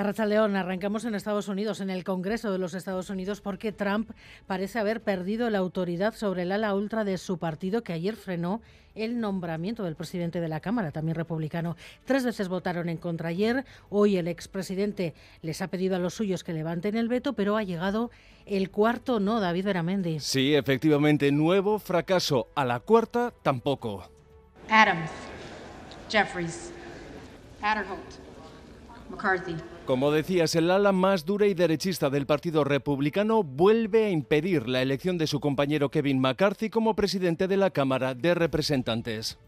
A León, arrancamos en Estados Unidos, en el Congreso de los Estados Unidos, porque Trump parece haber perdido la autoridad sobre el ala ultra de su partido, que ayer frenó el nombramiento del presidente de la Cámara, también republicano. Tres veces votaron en contra ayer. Hoy el expresidente les ha pedido a los suyos que levanten el veto, pero ha llegado el cuarto no, David Beramendi. Sí, efectivamente, nuevo fracaso. A la cuarta, tampoco. Adams, Jeffries, Adderholt, McCarthy. Como decías, el ala más dura y derechista del Partido Republicano vuelve a impedir la elección de su compañero Kevin McCarthy como presidente de la Cámara de Representantes.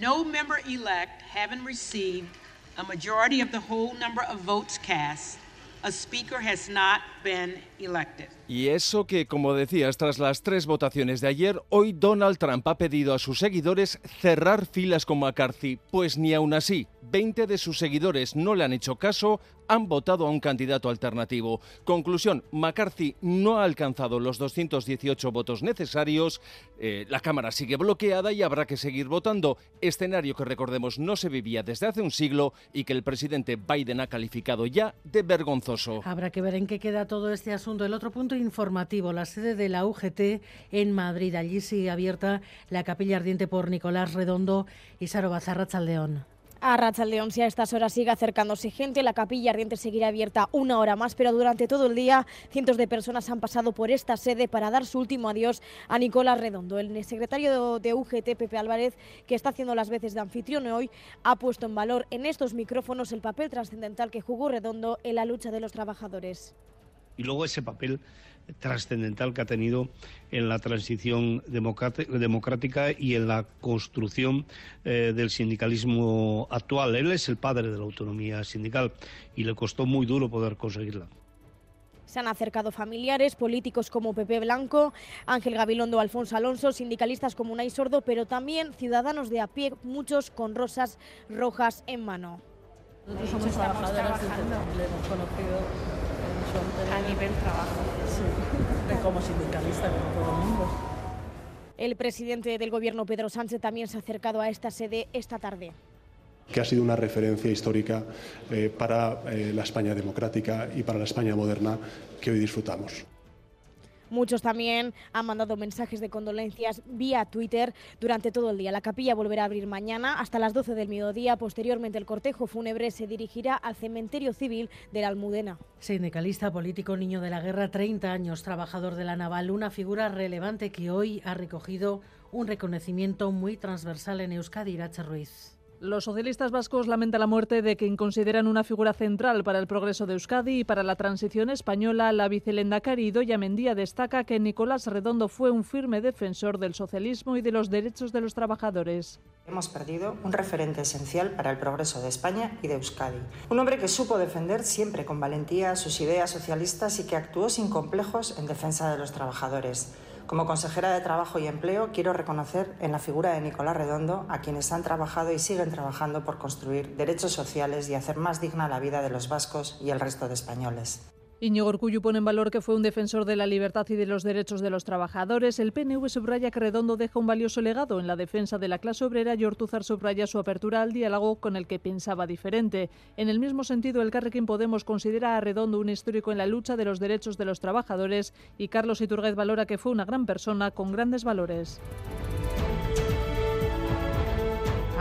No member elect having received a majority of the whole number of votes cast, a speaker has not been elected. Y eso que, como decías, tras las tres votaciones de ayer, hoy Donald Trump ha pedido a sus seguidores cerrar filas con McCarthy, pues ni aún así, 20 de sus seguidores no le han hecho caso, han votado a un candidato alternativo. Conclusión, McCarthy no ha alcanzado los 218 votos necesarios, eh, la Cámara sigue bloqueada y habrá que seguir votando, escenario que recordemos no se vivía desde hace un siglo y que el presidente Biden ha calificado ya de vergonzoso. Habrá que ver en qué queda todo este asunto. El otro punto informativo, la sede de la UGT en Madrid. Allí sigue abierta la capilla ardiente por Nicolás Redondo y Saro Bazarra Chaldeón. A Rachaldeón, si a estas horas sigue acercándose gente, la capilla ardiente seguirá abierta una hora más, pero durante todo el día cientos de personas han pasado por esta sede para dar su último adiós a Nicolás Redondo. El secretario de UGT, Pepe Álvarez, que está haciendo las veces de anfitrión hoy, ha puesto en valor en estos micrófonos el papel trascendental que jugó Redondo en la lucha de los trabajadores. Y luego ese papel trascendental que ha tenido en la transición democrática y en la construcción eh, del sindicalismo actual. Él es el padre de la autonomía sindical y le costó muy duro poder conseguirla. Se han acercado familiares, políticos como Pepe Blanco, Ángel Gabilondo, Alfonso Alonso, sindicalistas como Unai Sordo, pero también ciudadanos de a pie, muchos con rosas rojas en mano. Nosotros somos trabajadores le hemos conocido a nivel trabajo. de como sindicalista, como todo el mundo. El presidente del Gobierno, Pedro Sánchez, también se ha acercado a esta sede esta tarde que ha sido una referencia histórica eh, para eh, la España democrática y para la España moderna que hoy disfrutamos. Muchos también han mandado mensajes de condolencias vía Twitter durante todo el día. La capilla volverá a abrir mañana hasta las 12 del mediodía. Posteriormente, el cortejo fúnebre se dirigirá al cementerio civil de la Almudena. Sindicalista, político, niño de la guerra, 30 años, trabajador de la naval, una figura relevante que hoy ha recogido un reconocimiento muy transversal en Euskadi, Irache Ruiz. Los socialistas vascos lamentan la muerte de quien consideran una figura central para el progreso de Euskadi y para la transición española. La vicelendacari Doya Mendía destaca que Nicolás Redondo fue un firme defensor del socialismo y de los derechos de los trabajadores. Hemos perdido un referente esencial para el progreso de España y de Euskadi. Un hombre que supo defender siempre con valentía sus ideas socialistas y que actuó sin complejos en defensa de los trabajadores. Como consejera de Trabajo y Empleo, quiero reconocer en la figura de Nicolás Redondo a quienes han trabajado y siguen trabajando por construir derechos sociales y hacer más digna la vida de los vascos y el resto de españoles. Iñigo Urcullu pone en valor que fue un defensor de la libertad y de los derechos de los trabajadores. El PNV subraya que Redondo deja un valioso legado en la defensa de la clase obrera y Ortuzar subraya su apertura al diálogo con el que pensaba diferente. En el mismo sentido, el Carrequín Podemos considera a Redondo un histórico en la lucha de los derechos de los trabajadores y Carlos Iturgaiz valora que fue una gran persona con grandes valores.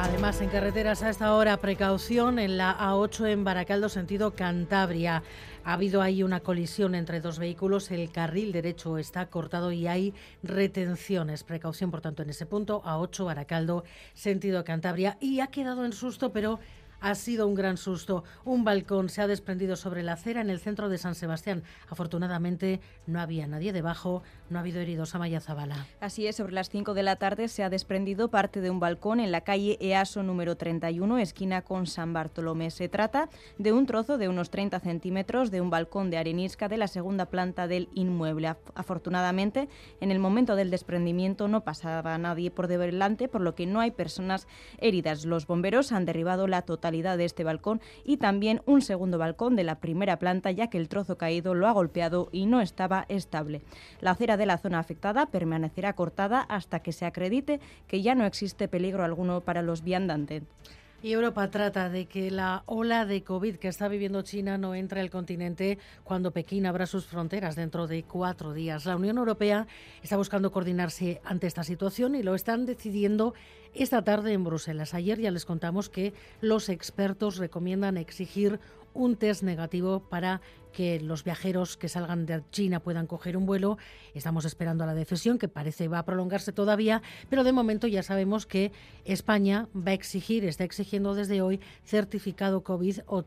Además, en carreteras a esta hora, precaución en la A8 en Baracaldo, sentido Cantabria. Ha habido ahí una colisión entre dos vehículos, el carril derecho está cortado y hay retenciones. Precaución, por tanto, en ese punto, A8 Baracaldo, sentido Cantabria. Y ha quedado en susto, pero ha sido un gran susto. Un balcón se ha desprendido sobre la acera en el centro de San Sebastián. Afortunadamente no había nadie debajo, no ha habido heridos. Amaya Zabala. Así es, sobre las 5 de la tarde se ha desprendido parte de un balcón en la calle EASO número 31, esquina con San Bartolomé. Se trata de un trozo de unos 30 centímetros de un balcón de arenisca de la segunda planta del inmueble. Afortunadamente, en el momento del desprendimiento no pasaba nadie por delante, por lo que no hay personas heridas. Los bomberos han derribado la total de este balcón y también un segundo balcón de la primera planta, ya que el trozo caído lo ha golpeado y no estaba estable. La acera de la zona afectada permanecerá cortada hasta que se acredite que ya no existe peligro alguno para los viandantes. Y Europa trata de que la ola de COVID que está viviendo China no entre al continente cuando Pekín abra sus fronteras dentro de cuatro días. La Unión Europea está buscando coordinarse ante esta situación y lo están decidiendo esta tarde en Bruselas. Ayer ya les contamos que los expertos recomiendan exigir un test negativo para que los viajeros que salgan de China puedan coger un vuelo. Estamos esperando a la decisión, que parece va a prolongarse todavía, pero de momento ya sabemos que España va a exigir, está exigiendo desde hoy, certificado COVID o,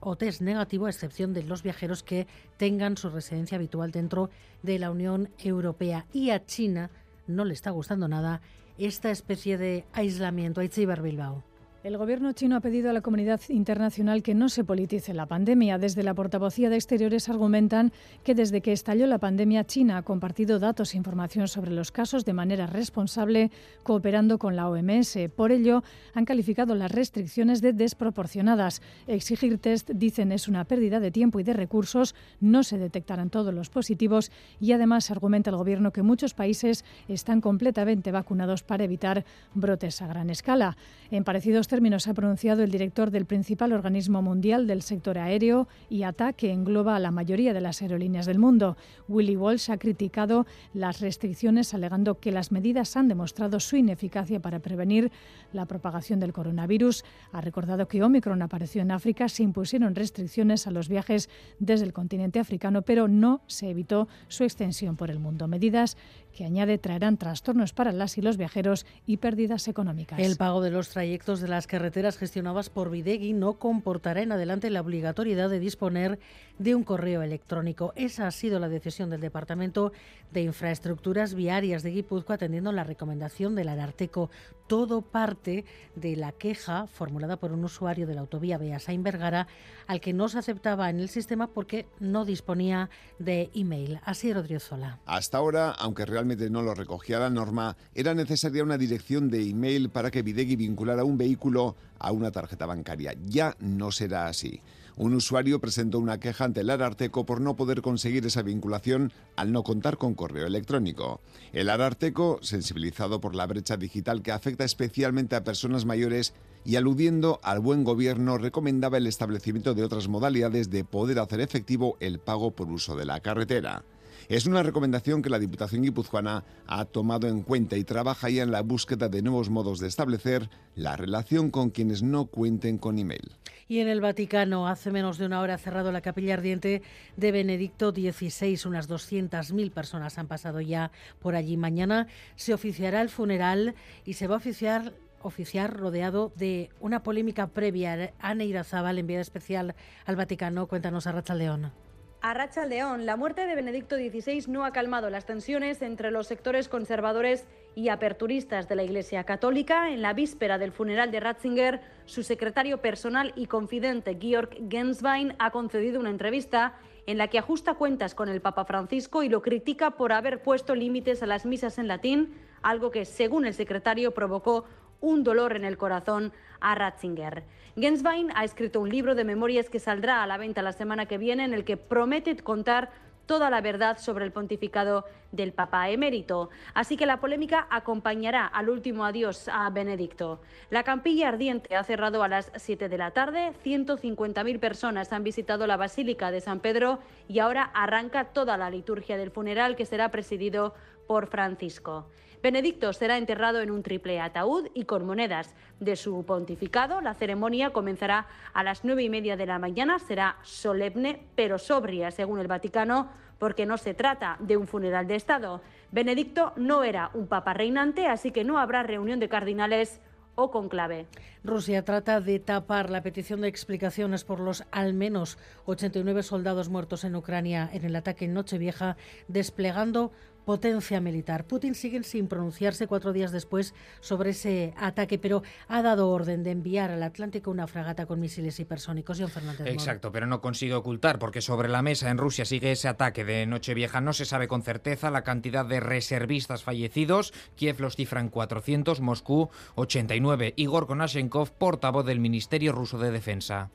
o test negativo, a excepción de los viajeros que tengan su residencia habitual dentro de la Unión Europea. Y a China no le está gustando nada esta especie de aislamiento. Aichibar Bilbao. El gobierno chino ha pedido a la comunidad internacional que no se politice la pandemia. Desde la portavocía de Exteriores argumentan que desde que estalló la pandemia, China ha compartido datos e información sobre los casos de manera responsable, cooperando con la OMS. Por ello, han calificado las restricciones de desproporcionadas. Exigir test, dicen, es una pérdida de tiempo y de recursos, no se detectarán todos los positivos y además argumenta el gobierno que muchos países están completamente vacunados para evitar brotes a gran escala. En parecidos términos ha pronunciado el director del principal organismo mundial del sector aéreo, IATA, que engloba a la mayoría de las aerolíneas del mundo. Willy Walsh ha criticado las restricciones alegando que las medidas han demostrado su ineficacia para prevenir la propagación del coronavirus. Ha recordado que Omicron apareció en África, se impusieron restricciones a los viajes desde el continente africano, pero no se evitó su extensión por el mundo. Medidas que añade traerán trastornos para las y los viajeros y pérdidas económicas. El pago de los trayectos de las carreteras gestionadas por Videgui no comportará en adelante la obligatoriedad de disponer de un correo electrónico. Esa ha sido la decisión del Departamento de Infraestructuras Viarias de Guipúzcoa atendiendo la recomendación del Ararteco. Todo parte de la queja formulada por un usuario de la autovía Beasain Vergara al que no se aceptaba en el sistema porque no disponía de email. Así Rodriozola. Hasta ahora, aunque realmente no lo recogía la norma, era necesaria una dirección de email para que Videgui vinculara un vehículo a una tarjeta bancaria. Ya no será así. Un usuario presentó una queja ante el Ararteco por no poder conseguir esa vinculación al no contar con correo electrónico. El Ararteco, sensibilizado por la brecha digital que afecta especialmente a personas mayores y aludiendo al buen gobierno, recomendaba el establecimiento de otras modalidades de poder hacer efectivo el pago por uso de la carretera. Es una recomendación que la Diputación guipuzcoana ha tomado en cuenta y trabaja ya en la búsqueda de nuevos modos de establecer la relación con quienes no cuenten con email. Y en el Vaticano, hace menos de una hora ha cerrado la capilla ardiente de Benedicto XVI. Unas 200.000 personas han pasado ya por allí. Mañana se oficiará el funeral y se va a oficiar rodeado de una polémica previa. Ana Irazábal, enviada especial al Vaticano, cuéntanos a Racha León. A Racha León, la muerte de Benedicto XVI no ha calmado las tensiones entre los sectores conservadores y aperturistas de la Iglesia Católica. En la víspera del funeral de Ratzinger, su secretario personal y confidente Georg Genswein ha concedido una entrevista en la que ajusta cuentas con el Papa Francisco y lo critica por haber puesto límites a las misas en latín, algo que, según el secretario, provocó un dolor en el corazón a Ratzinger. Genswein ha escrito un libro de memorias que saldrá a la venta la semana que viene en el que promete contar toda la verdad sobre el pontificado del Papa emérito. Así que la polémica acompañará al último adiós a Benedicto. La campilla ardiente ha cerrado a las 7 de la tarde. 150.000 personas han visitado la Basílica de San Pedro y ahora arranca toda la liturgia del funeral que será presidido por Francisco. Benedicto será enterrado en un triple ataúd y con monedas de su pontificado. La ceremonia comenzará a las nueve y media de la mañana. Será solemne pero sobria, según el Vaticano, porque no se trata de un funeral de Estado. Benedicto no era un papa reinante, así que no habrá reunión de cardinales o conclave. Rusia trata de tapar la petición de explicaciones por los al menos 89 soldados muertos en Ucrania en el ataque en Nochevieja, desplegando potencia militar. Putin sigue sin pronunciarse cuatro días después sobre ese ataque, pero ha dado orden de enviar al Atlántico una fragata con misiles hipersónicos. John Fernández. Exacto, pero no consigue ocultar porque sobre la mesa en Rusia sigue ese ataque de Nochevieja. No se sabe con certeza la cantidad de reservistas fallecidos. Kiev los cifra en 400, Moscú 89. Igor Konashenkov, portavoz del Ministerio Ruso de Defensa.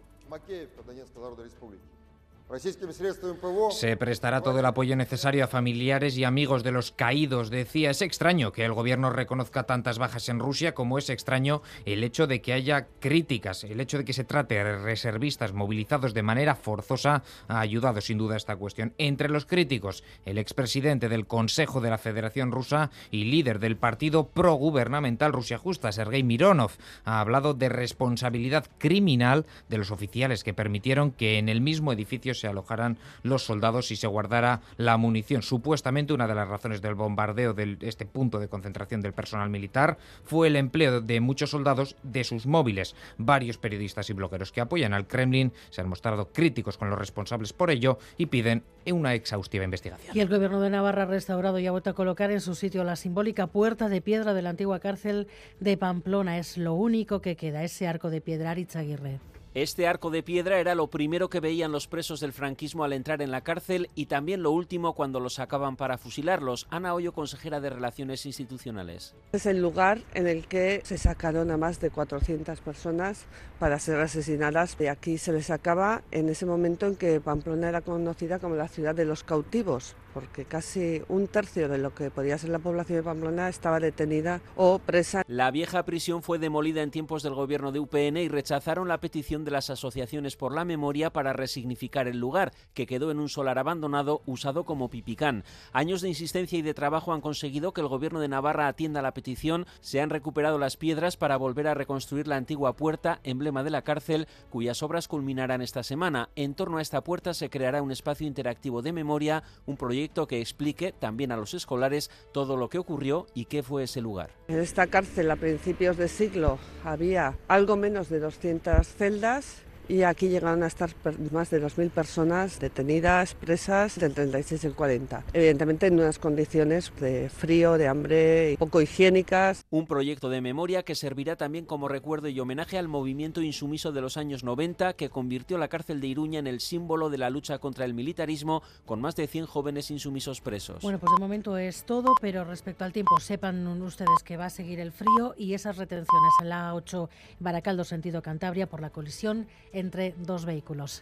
Se prestará todo el apoyo necesario a familiares y amigos de los caídos. Decía, es extraño que el gobierno reconozca tantas bajas en Rusia como es extraño el hecho de que haya críticas, el hecho de que se trate de reservistas movilizados de manera forzosa ha ayudado sin duda a esta cuestión. Entre los críticos, el expresidente del Consejo de la Federación Rusa y líder del partido progubernamental Rusia Justa, Sergei Mironov, ha hablado de responsabilidad criminal de los oficiales que permitieron que en el mismo edificio se alojaran los soldados y se guardara la munición. Supuestamente una de las razones del bombardeo de este punto de concentración del personal militar fue el empleo de muchos soldados de sus móviles. Varios periodistas y blogueros que apoyan al Kremlin se han mostrado críticos con los responsables por ello y piden una exhaustiva investigación. Y el gobierno de Navarra ha restaurado y ha vuelto a colocar en su sitio la simbólica puerta de piedra de la antigua cárcel de Pamplona. Es lo único que queda, ese arco de piedra Aritzaguirre. Este arco de piedra era lo primero que veían los presos del franquismo al entrar en la cárcel y también lo último cuando los sacaban para fusilarlos. Ana Hoyo, consejera de Relaciones Institucionales. Es el lugar en el que se sacaron a más de 400 personas para ser asesinadas. De aquí se les sacaba en ese momento en que Pamplona era conocida como la ciudad de los cautivos, porque casi un tercio de lo que podía ser la población de Pamplona estaba detenida o presa. La vieja prisión fue demolida en tiempos del gobierno de UPN y rechazaron la petición de las asociaciones por la memoria para resignificar el lugar, que quedó en un solar abandonado usado como pipicán. Años de insistencia y de trabajo han conseguido que el gobierno de Navarra atienda la petición. Se han recuperado las piedras para volver a reconstruir la antigua puerta, emblema de la cárcel, cuyas obras culminarán esta semana. En torno a esta puerta se creará un espacio interactivo de memoria, un proyecto que explique también a los escolares todo lo que ocurrió y qué fue ese lugar. En esta cárcel a principios de siglo había algo menos de 200 celdas podcast y aquí llegaron a estar más de 2.000 personas detenidas, presas del 36 al 40. Evidentemente en unas condiciones de frío, de hambre, poco higiénicas. Un proyecto de memoria que servirá también como recuerdo y homenaje al movimiento insumiso de los años 90 que convirtió la cárcel de Iruña en el símbolo de la lucha contra el militarismo con más de 100 jóvenes insumisos presos. Bueno, pues de momento es todo, pero respecto al tiempo, sepan ustedes que va a seguir el frío y esas retenciones en la A8 Baracaldo sentido Cantabria por la colisión entre dos vehículos.